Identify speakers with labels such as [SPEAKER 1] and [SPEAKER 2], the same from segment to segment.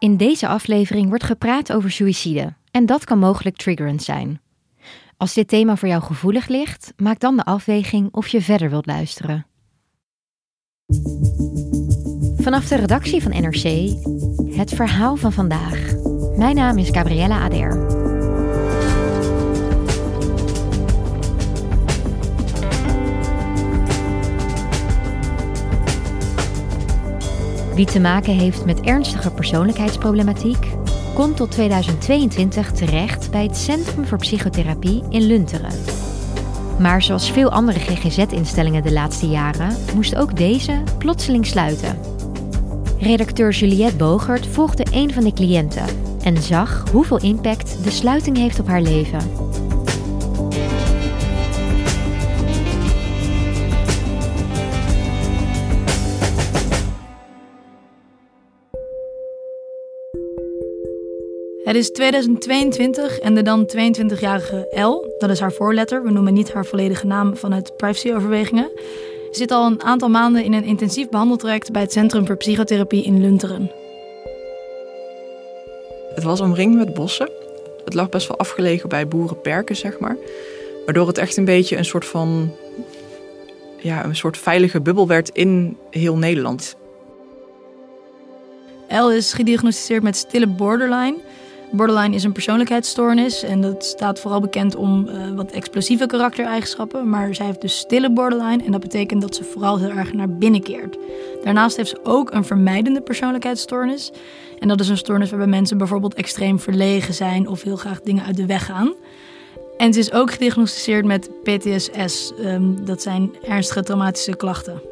[SPEAKER 1] In deze aflevering wordt gepraat over suïcide en dat kan mogelijk triggerend zijn. Als dit thema voor jou gevoelig ligt, maak dan de afweging of je verder wilt luisteren. Vanaf de redactie van NRC, het verhaal van vandaag. Mijn naam is Gabriella Ader. Wie te maken heeft met ernstige persoonlijkheidsproblematiek, komt tot 2022 terecht bij het Centrum voor Psychotherapie in Lunteren. Maar zoals veel andere GGZ-instellingen de laatste jaren, moest ook deze plotseling sluiten. Redacteur Juliette Bogert volgde een van de cliënten en zag hoeveel impact de sluiting heeft op haar leven.
[SPEAKER 2] Het is 2022 en de dan 22-jarige L, dat is haar voorletter, we noemen niet haar volledige naam vanuit privacyoverwegingen, zit al een aantal maanden in een intensief behandeltraject bij het Centrum voor Psychotherapie in Lunteren.
[SPEAKER 3] Het was omringd met bossen. Het lag best wel afgelegen bij boerenperken, zeg maar. Waardoor het echt een beetje een soort van. Ja, een soort veilige bubbel werd in heel Nederland.
[SPEAKER 2] L is gediagnosticeerd met stille borderline. Borderline is een persoonlijkheidsstoornis en dat staat vooral bekend om uh, wat explosieve karaktereigenschappen. Maar zij heeft dus stille borderline en dat betekent dat ze vooral heel erg naar binnen keert. Daarnaast heeft ze ook een vermijdende persoonlijkheidsstoornis. En dat is een stoornis waarbij mensen bijvoorbeeld extreem verlegen zijn of heel graag dingen uit de weg gaan. En ze is ook gediagnosticeerd met PTSS, um, dat zijn ernstige traumatische klachten.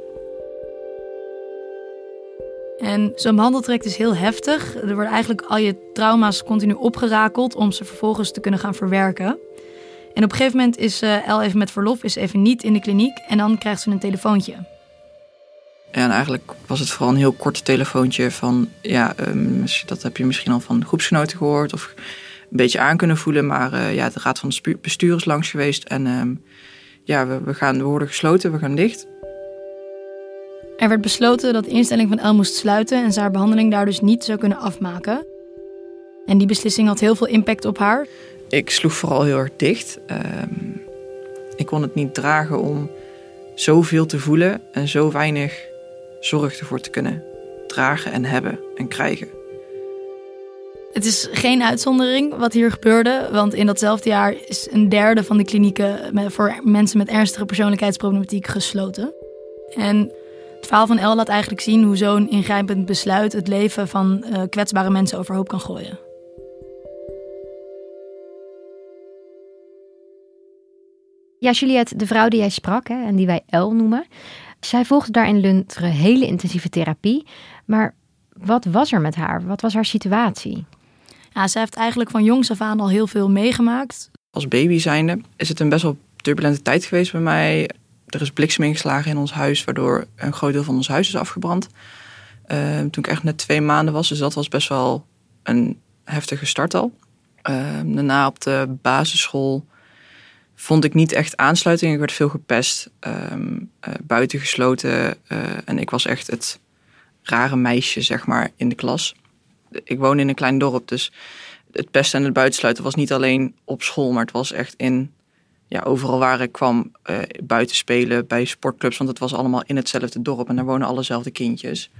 [SPEAKER 2] En zo'n behandeltraject is heel heftig. Er worden eigenlijk al je trauma's continu opgerakeld om ze vervolgens te kunnen gaan verwerken. En op een gegeven moment is El even met verlof, is even niet in de kliniek en dan krijgt ze een telefoontje.
[SPEAKER 3] En eigenlijk was het vooral een heel kort telefoontje van, ja, um, dat heb je misschien al van groepsgenoten gehoord of een beetje aan kunnen voelen. Maar uh, ja, de raad van bestuur is langs geweest en um, ja, we, we, gaan, we worden gesloten, we gaan dicht.
[SPEAKER 2] Er werd besloten dat de instelling van El moest sluiten en ze haar behandeling daar dus niet zou kunnen afmaken. En die beslissing had heel veel impact op haar.
[SPEAKER 3] Ik sloeg vooral heel erg dicht. Um, ik kon het niet dragen om zoveel te voelen en zo weinig zorg ervoor te kunnen dragen en hebben en krijgen.
[SPEAKER 2] Het is geen uitzondering wat hier gebeurde, want in datzelfde jaar is een derde van de klinieken voor mensen met ernstige persoonlijkheidsproblematiek gesloten. En het verhaal van El laat eigenlijk zien hoe zo'n ingrijpend besluit het leven van uh, kwetsbare mensen overhoop kan gooien.
[SPEAKER 1] Ja, Juliette, de vrouw die jij sprak hè, en die wij El noemen, zij volgde daar in Lunteren hele intensieve therapie. Maar wat was er met haar? Wat was haar situatie?
[SPEAKER 2] Ja, zij heeft eigenlijk van jongs af aan al heel veel meegemaakt.
[SPEAKER 3] Als baby zijnde is het een best wel turbulente tijd geweest bij mij er is bliksem ingeslagen in ons huis, waardoor een groot deel van ons huis is afgebrand. Uh, toen ik echt net twee maanden was, dus dat was best wel een heftige start al. Uh, daarna op de basisschool vond ik niet echt aansluiting. Ik werd veel gepest, uh, buitengesloten. en ik was echt het rare meisje, zeg maar, in de klas. Ik woon in een klein dorp, dus het pesten en het buitensluiten was niet alleen op school, maar het was echt in ja, overal waar ik kwam uh, buiten spelen bij sportclubs, want het was allemaal in hetzelfde dorp en daar wonen allezelfde kindjes.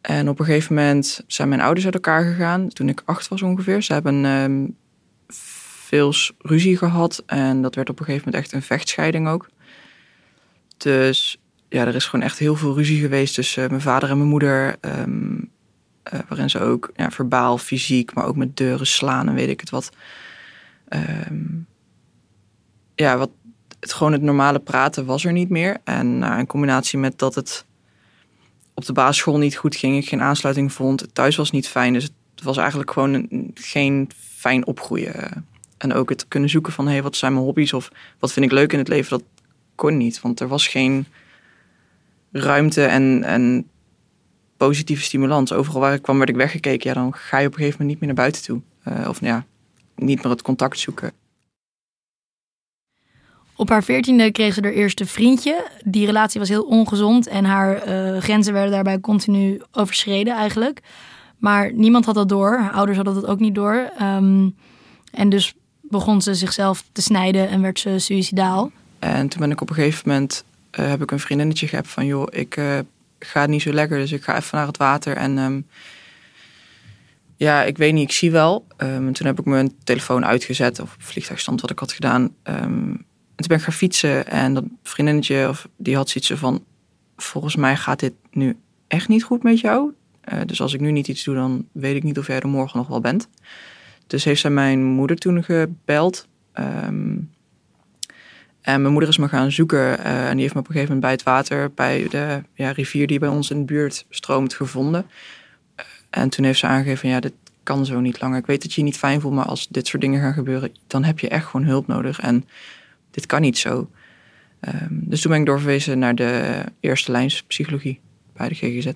[SPEAKER 3] En op een gegeven moment zijn mijn ouders uit elkaar gegaan, toen ik acht was ongeveer. Ze hebben um, veel ruzie gehad en dat werd op een gegeven moment echt een vechtscheiding ook. Dus ja, er is gewoon echt heel veel ruzie geweest tussen mijn vader en mijn moeder. Um, uh, waarin ze ook ja, verbaal, fysiek, maar ook met deuren slaan en weet ik het wat. Um, ja, wat, het, gewoon het normale praten was er niet meer. En uh, in combinatie met dat het op de basisschool niet goed ging, ik geen aansluiting vond. Thuis was niet fijn, dus het was eigenlijk gewoon een, geen fijn opgroeien. En ook het kunnen zoeken van, hé, hey, wat zijn mijn hobby's of wat vind ik leuk in het leven, dat kon niet. Want er was geen ruimte en, en positieve stimulans. Overal waar ik kwam werd ik weggekeken. Ja, dan ga je op een gegeven moment niet meer naar buiten toe. Uh, of ja, niet meer het contact zoeken.
[SPEAKER 2] Op haar veertiende kreeg ze haar eerste vriendje. Die relatie was heel ongezond en haar uh, grenzen werden daarbij continu overschreden eigenlijk. Maar niemand had dat door. Haar ouders hadden dat ook niet door. Um, en dus begon ze zichzelf te snijden en werd ze suicidaal.
[SPEAKER 3] En toen ben ik op een gegeven moment, uh, heb ik een vriendinnetje gehad van... joh, ik uh, ga niet zo lekker, dus ik ga even naar het water. En um, ja, ik weet niet, ik zie wel. En toen heb ik mijn telefoon uitgezet, of vliegtuigstand wat ik had gedaan. Toen ben ik gaan fietsen en dat vriendinnetje, of, die had zoiets van... volgens mij gaat dit nu echt niet goed met jou. Uh, dus als ik nu niet iets doe, dan weet ik niet of jij er morgen nog wel bent. Dus heeft zij mijn moeder toen gebeld. Um, en mijn moeder is me gaan zoeken uh, en die heeft me op een gegeven moment bij het water, bij de ja, rivier die bij ons in de buurt stroomt, gevonden. Uh, en toen heeft ze aangegeven, ja, dit kan zo niet langer. Ik weet dat je je niet fijn voelt, maar als dit soort dingen gaan gebeuren, dan heb je echt gewoon hulp nodig. En dit kan niet zo. Um, dus toen ben ik doorverwezen naar de eerste lijns psychologie bij de GGZ.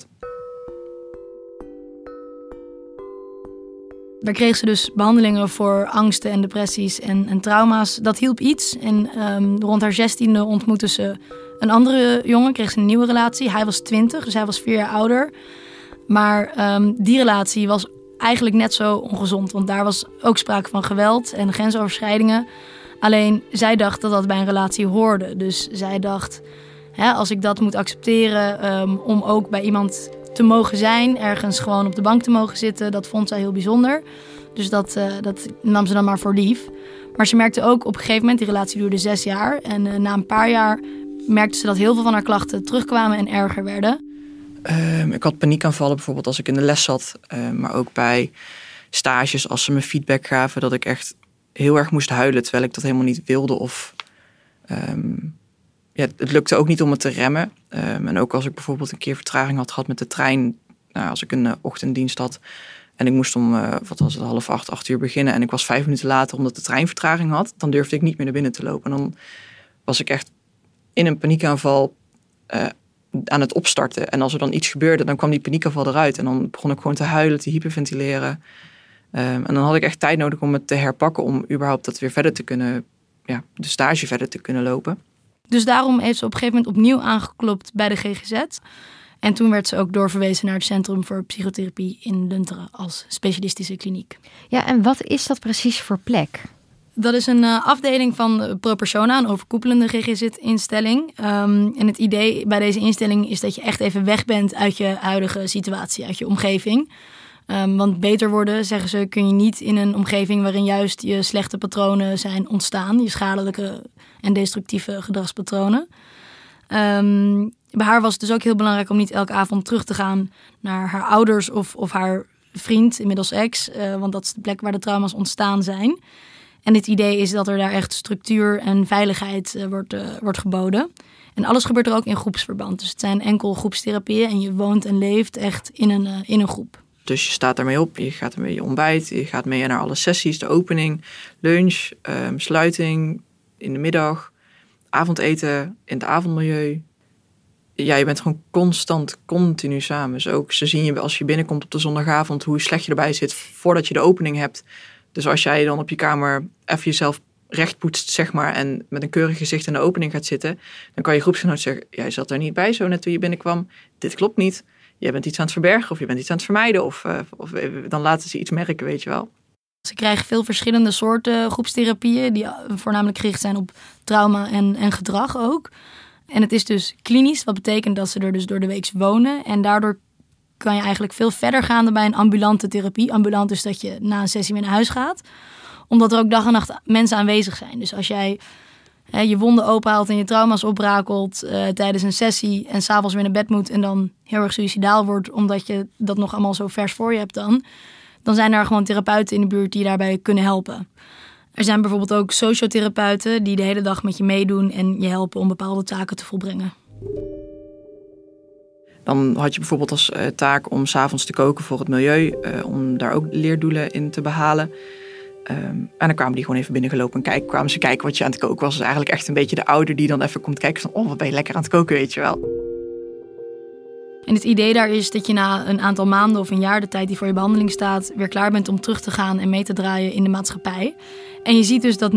[SPEAKER 2] Daar kreeg ze dus behandelingen voor angsten en depressies en, en trauma's. Dat hielp iets. En um, rond haar zestiende ontmoette ze een andere jongen, kreeg ze een nieuwe relatie. Hij was twintig, dus hij was vier jaar ouder. Maar um, die relatie was eigenlijk net zo ongezond. Want daar was ook sprake van geweld en grensoverschrijdingen. Alleen zij dacht dat dat bij een relatie hoorde. Dus zij dacht, hè, als ik dat moet accepteren um, om ook bij iemand te mogen zijn, ergens gewoon op de bank te mogen zitten, dat vond zij heel bijzonder. Dus dat, uh, dat nam ze dan maar voor lief. Maar ze merkte ook op een gegeven moment, die relatie duurde zes jaar. En uh, na een paar jaar merkte ze dat heel veel van haar klachten terugkwamen en erger werden.
[SPEAKER 3] Um, ik had paniekaanvallen bijvoorbeeld als ik in de les zat. Uh, maar ook bij stages als ze me feedback gaven. Dat ik echt heel erg moest huilen terwijl ik dat helemaal niet wilde. Of um, ja, het lukte ook niet om het te remmen. Um, en ook als ik bijvoorbeeld een keer vertraging had gehad met de trein. Nou, als ik een uh, ochtenddienst had. En ik moest om, uh, wat was het, half acht, acht uur beginnen. En ik was vijf minuten later omdat de trein vertraging had. Dan durfde ik niet meer naar binnen te lopen. En dan was ik echt in een paniekaanval uh, aan het opstarten. En als er dan iets gebeurde, dan kwam die paniekaanval eruit. En dan begon ik gewoon te huilen, te hyperventileren. Um, en dan had ik echt tijd nodig om het te herpakken. Om überhaupt dat weer verder te kunnen, ja, de stage verder te kunnen lopen.
[SPEAKER 2] Dus daarom heeft ze op een gegeven moment opnieuw aangeklopt bij de GGZ. En toen werd ze ook doorverwezen naar het Centrum voor Psychotherapie in Lunteren als specialistische kliniek.
[SPEAKER 1] Ja, en wat is dat precies voor plek?
[SPEAKER 2] Dat is een uh, afdeling van ProPersona, een overkoepelende GGZ-instelling. Um, en het idee bij deze instelling is dat je echt even weg bent uit je huidige situatie, uit je omgeving. Um, want beter worden, zeggen ze, kun je niet in een omgeving waarin juist je slechte patronen zijn ontstaan, je schadelijke en destructieve gedragspatronen. Um, bij haar was het dus ook heel belangrijk om niet elke avond terug te gaan naar haar ouders of, of haar vriend, inmiddels ex, uh, want dat is de plek waar de trauma's ontstaan zijn. En het idee is dat er daar echt structuur en veiligheid uh, wordt, uh, wordt geboden. En alles gebeurt er ook in groepsverband. Dus het zijn enkel groepstherapieën en je woont en leeft echt in een, in een groep.
[SPEAKER 3] Dus je staat daarmee op, je gaat ermee je ontbijt, je gaat mee naar alle sessies, de opening, lunch, um, sluiting, in de middag, avondeten, in het avondmilieu. Ja, je bent gewoon constant, continu samen. Dus ook, ze zien je als je binnenkomt op de zondagavond hoe slecht je erbij zit voordat je de opening hebt. Dus als jij dan op je kamer even jezelf recht poetst, zeg maar, en met een keurig gezicht in de opening gaat zitten, dan kan je groepsgenoot zeggen, jij zat er niet bij zo net toen je binnenkwam. Dit klopt niet je bent iets aan het verbergen of je bent iets aan het vermijden. Of, uh, of dan laten ze iets merken, weet je wel.
[SPEAKER 2] Ze krijgen veel verschillende soorten groepstherapieën, die voornamelijk gericht zijn op trauma en, en gedrag ook. En het is dus klinisch, wat betekent dat ze er dus door de week wonen. En daardoor kan je eigenlijk veel verder gaan dan bij een ambulante therapie. Ambulant is dat je na een sessie weer naar huis gaat. Omdat er ook dag en nacht mensen aanwezig zijn. Dus als jij hè, je wonden openhaalt en je trauma's oprakelt uh, tijdens een sessie en s'avonds weer naar bed moet en dan heel erg suicidaal wordt omdat je dat nog allemaal zo vers voor je hebt dan, dan zijn er gewoon therapeuten in de buurt die daarbij kunnen helpen. Er zijn bijvoorbeeld ook sociotherapeuten die de hele dag met je meedoen en je helpen om bepaalde taken te volbrengen.
[SPEAKER 3] Dan had je bijvoorbeeld als uh, taak om s'avonds te koken voor het milieu, uh, om daar ook leerdoelen in te behalen. Um, en dan kwamen die gewoon even binnengelopen en kijken, kwamen ze kijken wat je aan het koken was. Dus eigenlijk echt een beetje de ouder die dan even komt kijken van, oh wat ben je lekker aan het koken, weet je wel.
[SPEAKER 2] En het idee daar is dat je na een aantal maanden of een jaar, de tijd die voor je behandeling staat, weer klaar bent om terug te gaan en mee te draaien in de maatschappij. En je ziet dus dat 90%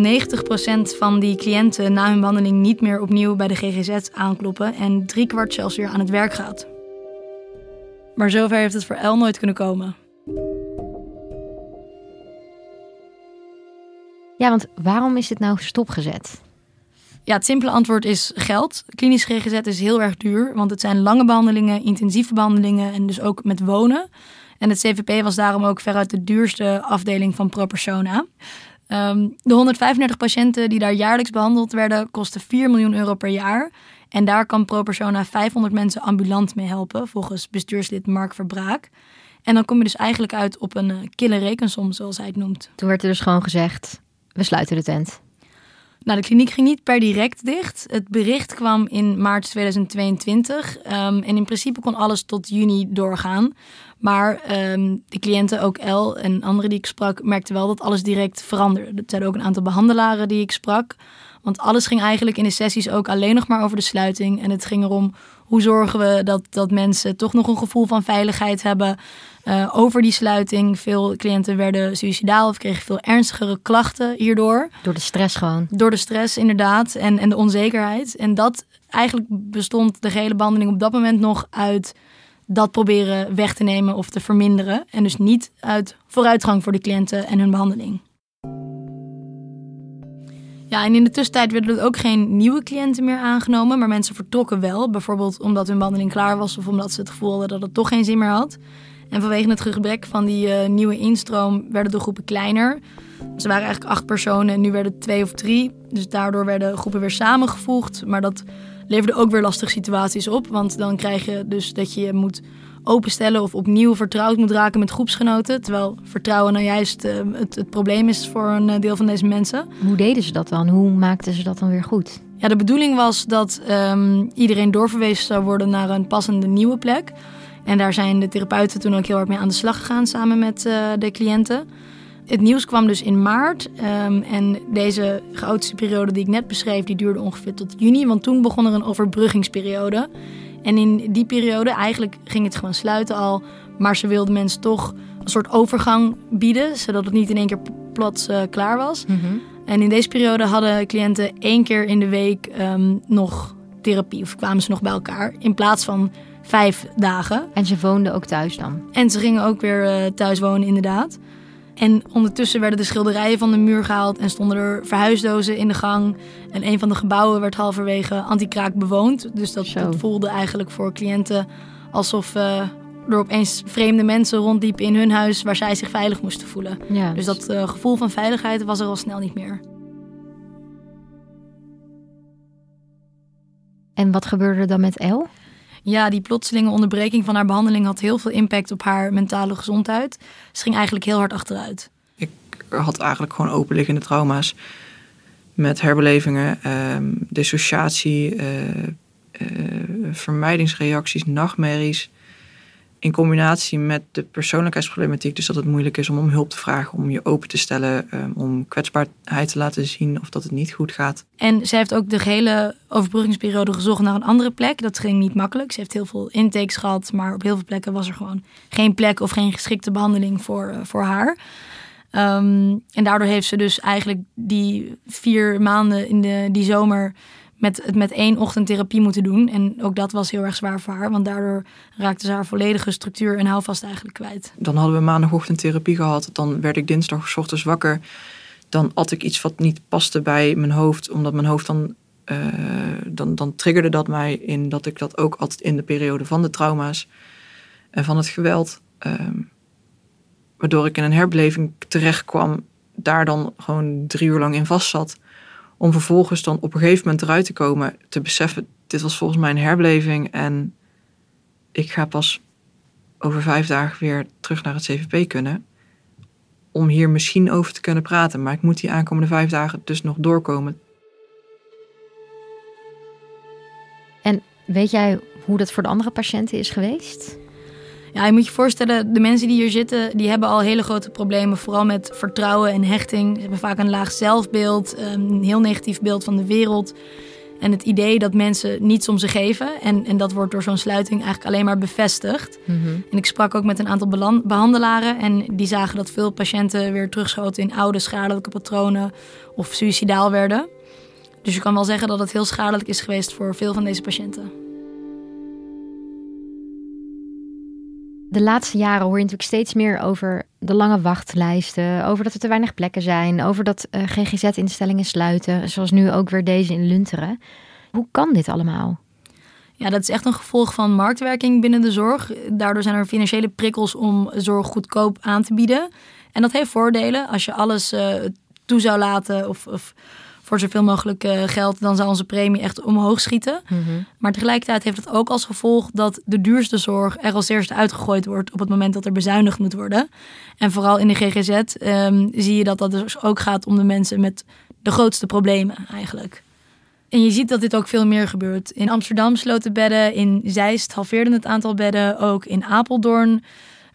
[SPEAKER 2] van die cliënten na hun behandeling niet meer opnieuw bij de GGZ aankloppen en driekwart zelfs weer aan het werk gaat. Maar zover heeft het voor El nooit kunnen komen.
[SPEAKER 1] Ja, want waarom is dit nou stopgezet?
[SPEAKER 2] Ja, het simpele antwoord is geld. Klinisch GGZ is heel erg duur, want het zijn lange behandelingen, intensieve behandelingen en dus ook met wonen. En het CVP was daarom ook veruit de duurste afdeling van ProPersona. Um, de 135 patiënten die daar jaarlijks behandeld werden, kosten 4 miljoen euro per jaar. En daar kan ProPersona 500 mensen ambulant mee helpen, volgens bestuurslid Mark Verbraak. En dan kom je dus eigenlijk uit op een eh, kille rekensom, zoals hij het noemt.
[SPEAKER 1] Toen werd er dus gewoon gezegd, we sluiten de tent.
[SPEAKER 2] Nou, de kliniek ging niet per direct dicht. Het bericht kwam in maart 2022. Um, en in principe kon alles tot juni doorgaan. Maar ehm, de cliënten, ook El en anderen die ik sprak, merkten wel dat alles direct veranderde. Er zijn ook een aantal behandelaren die ik sprak. Want alles ging eigenlijk in de sessies ook alleen nog maar over de sluiting. En het ging erom hoe zorgen we dat, dat mensen toch nog een gevoel van veiligheid hebben uh, over die sluiting. Veel cliënten werden suicidaal of kregen veel ernstigere klachten hierdoor.
[SPEAKER 1] Door de stress gewoon.
[SPEAKER 2] Door de stress, inderdaad. En, en de onzekerheid. En dat eigenlijk bestond de gehele behandeling op dat moment nog uit dat proberen weg te nemen of te verminderen. En dus niet uit vooruitgang voor de cliënten en hun behandeling. Ja, en in de tussentijd werden er ook geen nieuwe cliënten meer aangenomen, maar mensen vertrokken wel. Bijvoorbeeld omdat hun behandeling klaar was of omdat ze het gevoel hadden dat het toch geen zin meer had. En vanwege het gebrek van die uh, nieuwe instroom werden de groepen kleiner. Ze waren eigenlijk acht personen en nu werden het twee of drie. Dus daardoor werden groepen weer samengevoegd. Maar dat leverde ook weer lastige situaties op. Want dan krijg je dus dat je moet openstellen of opnieuw vertrouwd moet raken met groepsgenoten. Terwijl vertrouwen nou juist uh, het, het, probleem is voor een eh, deel van deze mensen.
[SPEAKER 1] Hoe deden ze dat dan? Hoe maakten ze dat dan weer goed?
[SPEAKER 2] Ja, de bedoeling was dat um, iedereen doorverwezen zou worden naar een passende nieuwe plek. En daar zijn de therapeuten toen ook heel hard mee aan de slag gegaan samen met uh, de cliënten. Het nieuws kwam dus in maart. Um, en deze chaotische periode die ik net beschreef, die duurde ongeveer tot juni. Want toen begon er een overbruggingsperiode. En in die periode, eigenlijk ging het gewoon sluiten al. Maar ze wilden mensen toch een soort overgang bieden, zodat het niet in één keer plots uh, klaar was.
[SPEAKER 1] Mm -hmm.
[SPEAKER 2] En in deze periode hadden cliënten één keer in de week um, nog therapie, of kwamen ze nog bij elkaar, in plaats van vijf dagen.
[SPEAKER 1] En ze woonden ook thuis dan?
[SPEAKER 2] En ze gingen ook weer uh, thuis wonen, inderdaad. En ondertussen werden de schilderijen van de muur gehaald en stonden er verhuisdozen in de gang. En een van de gebouwen werd halverwege antikraak bewoond. Dus dat, dat voelde eigenlijk voor cliënten alsof uh, er opeens vreemde mensen rondliepen in hun huis waar zij zich veilig moesten voelen.
[SPEAKER 1] Ja,
[SPEAKER 2] dus dat uh, gevoel van veiligheid was er al snel niet meer.
[SPEAKER 1] En wat gebeurde er dan met El?
[SPEAKER 2] Ja, die plotselinge onderbreking van haar behandeling had heel veel impact op haar mentale gezondheid. Ze ging eigenlijk heel hard achteruit.
[SPEAKER 3] Ik had eigenlijk gewoon openliggende trauma's met herbelevingen, um, dissociatie, uh, uh, vermijdingsreacties, nachtmerries. In combinatie met de persoonlijkheidsproblematiek, dus dat het moeilijk is om om hulp te vragen, om je open te stellen, um, om kwetsbaarheid te laten zien of dat het niet goed gaat.
[SPEAKER 2] En ze heeft ook de hele overbruggingsperiode gezocht naar een andere plek. Dat ging niet makkelijk. Ze heeft heel veel intakes gehad, maar op heel veel plekken was er gewoon geen plek of geen geschikte behandeling voor, uh, voor haar. Um, en daardoor heeft ze dus eigenlijk die vier maanden in de, die zomer met, het met één ochtend therapie moeten doen. En ook dat was heel erg zwaar voor haar, want daardoor raakte ze haar volledige structuur en houvast eigenlijk kwijt.
[SPEAKER 3] Dan hadden we maandagochtend therapie gehad, dan werd ik dinsdag ochtends wakker. Dan at ik iets wat niet paste bij mijn hoofd, omdat mijn hoofd dan, uh, dan, dan triggerde dat mij in dat ik dat ook altijd in de periode van de trauma's en van het geweld. Um, waardoor ik in een herbeleving terecht kwam, daar dan gewoon drie uur lang in vast zat. Om vervolgens dan op een gegeven moment eruit te komen, te beseffen, dit was volgens mij een herbeleving en ik ga pas over vijf dagen weer terug naar het CVP kunnen. Om hier misschien over te kunnen praten, maar ik moet die aankomende vijf dagen dus nog doorkomen.
[SPEAKER 1] En weet jij hoe dat voor de andere patiënten is geweest?
[SPEAKER 2] Ja, je moet je voorstellen, de mensen die hier zitten, die hebben al hele grote problemen. Vooral met vertrouwen en hechting. Ze hebben vaak een laag zelfbeeld, een heel negatief beeld van de wereld. En het idee dat mensen niets om ze geven. En, en dat wordt door zo'n sluiting eigenlijk alleen maar bevestigd.
[SPEAKER 1] Mhm.
[SPEAKER 2] En ik sprak ook met een aantal behandelaren. En die zagen dat veel patiënten weer terugschoten in oude schadelijke patronen. Of suicidaal werden. Dus je kan wel zeggen dat het heel schadelijk is geweest voor veel van deze patiënten.
[SPEAKER 1] De laatste jaren hoor je natuurlijk steeds meer over de lange wachtlijsten, over dat er te weinig plekken zijn, over dat eh, GGZ-instellingen sluiten, zoals nu ook weer deze in Lunteren. Hoe kan dit allemaal?
[SPEAKER 2] Ja, dat is echt een gevolg van marktwerking binnen de zorg. Daardoor zijn er financiële prikkels om zorg goedkoop aan te bieden. En dat heeft voordelen. Als je alles eh, toe zou laten of, of voor zoveel mogelijk eh, geld, dan zou onze premie echt omhoog schieten. Maar tegelijkertijd heeft het ook als gevolg dat de duurste zorg er als eerste uitgegooid wordt op het moment dat er bezuinigd moet worden. En vooral in de GGZ ehm, zie je dat dat dus ook gaat om de mensen met de grootste problemen eigenlijk. En je ziet dat dit ook veel meer gebeurt. In Amsterdam sloten bedden, in Zeist halveerden het aantal bedden, ook in Apeldoorn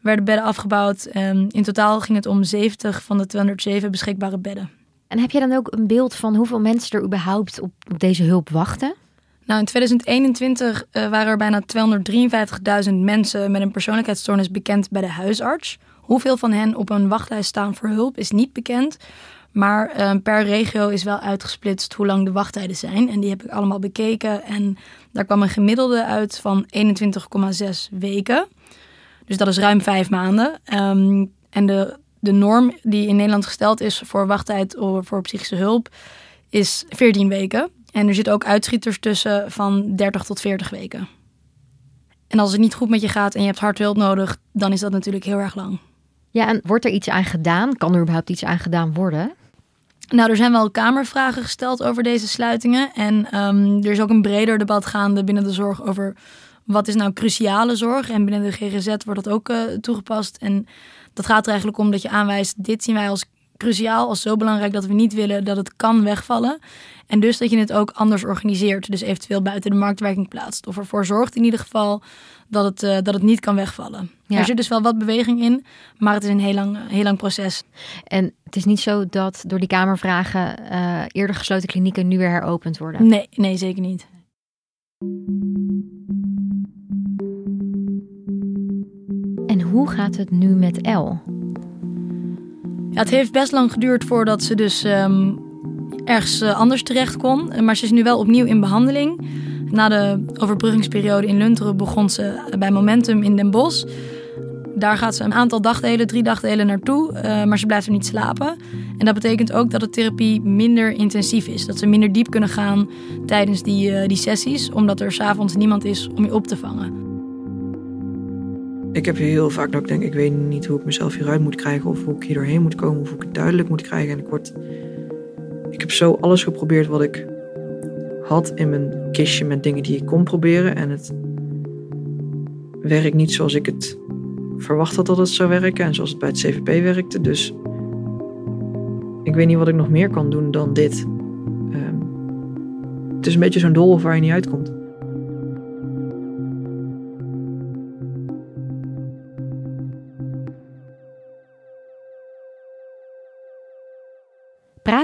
[SPEAKER 2] werden bedden afgebouwd. Ehm, in totaal ging het om 70 van de 207 beschikbare bedden.
[SPEAKER 1] En heb je dan ook een beeld van hoeveel mensen er überhaupt op, deze hulp wachten?
[SPEAKER 2] Nou, in 2021 eh, waren er bijna 253.000 mensen met een persoonlijkheidsstoornis bekend bij de huisarts. Hoeveel van hen op een wachtlijst staan voor hulp is niet bekend. Maar eh, per regio is wel uitgesplitst hoe lang de wachttijden zijn. En die heb ik allemaal bekeken. En daar kwam een gemiddelde uit van 21,6 weken. Dus dat is ruim vijf maanden. Ehm, en de, de norm die in Nederland gesteld is voor wachttijd voor psychische hulp is 14 weken. En er zitten ook uitschieters tussen van 30 tot 40 weken. En als het niet goed met je gaat en je hebt hard hulp nodig, dan is dat natuurlijk heel erg lang.
[SPEAKER 1] Ja, en wordt er iets aan gedaan? Kan er überhaupt iets aan gedaan worden?
[SPEAKER 2] Nou, er zijn wel kamervragen gesteld over deze sluitingen. En ehm, er is ook een breder debat gaande binnen de zorg over wat is nou cruciale zorg. En binnen de GGZ wordt dat ook uh, toegepast. En dat gaat er eigenlijk om dat je aanwijst, dit zien wij als cruciaal, als zo belangrijk dat we niet willen dat het kan wegvallen. En dus dat je het ook anders organiseert. Dus eventueel buiten de marktwerking plaatst. Of ervoor zorgt in ieder geval dat het, uh, dat het niet kan wegvallen.
[SPEAKER 1] Ja.
[SPEAKER 2] Er zit dus wel wat beweging in, maar het is een heel lang, heel lang proces.
[SPEAKER 1] En het is niet zo dat door die kamervragen uh, eerder gesloten klinieken nu weer heropend worden?
[SPEAKER 2] Nee, nee zeker niet.
[SPEAKER 1] En hoe gaat het nu met El?
[SPEAKER 2] Ja, het heeft best lang geduurd voordat ze dus um, ergens uh, anders terecht kon. Maar ze is nu wel opnieuw in behandeling. Na de overbruggingsperiode in Lunteren begon ze bij Momentum in Den Bosch. Daar gaat ze een aantal dagdelen, drie dagdelen naartoe, uh, maar ze blijft er niet slapen. En dat betekent ook dat de therapie minder intensief is. Dat ze minder diep kunnen gaan tijdens die, uh, die sessies, omdat er s'avonds niemand is om je op te vangen.
[SPEAKER 3] Ik heb heel vaak dat ik denk, ik weet niet hoe ik mezelf hieruit moet krijgen... of hoe ik hier doorheen moet komen, of hoe ik het duidelijk moet krijgen. En ik word... Ik heb zo alles geprobeerd wat ik had in mijn kistje met dingen die ik kon proberen. En het werkt niet zoals ik het verwacht had dat het zou werken. En zoals het bij het CVP werkte. Dus ik weet niet wat ik nog meer kan doen dan dit. Um, het is een beetje zo'n doolhof waar je niet uitkomt.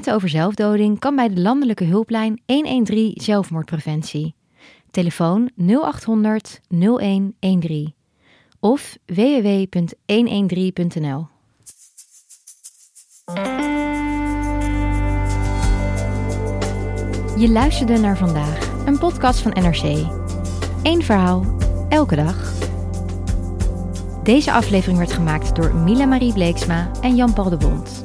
[SPEAKER 1] Over zelfdoding kan bij de landelijke hulplijn 113 zelfmoordpreventie. Telefoon 0800 0113 of www.113.nl. Je luisterde naar vandaag, een podcast van NRC. Eén verhaal, elke dag. Deze aflevering werd gemaakt door Mila Marie Bleeksma en Jan-Paul de Bond.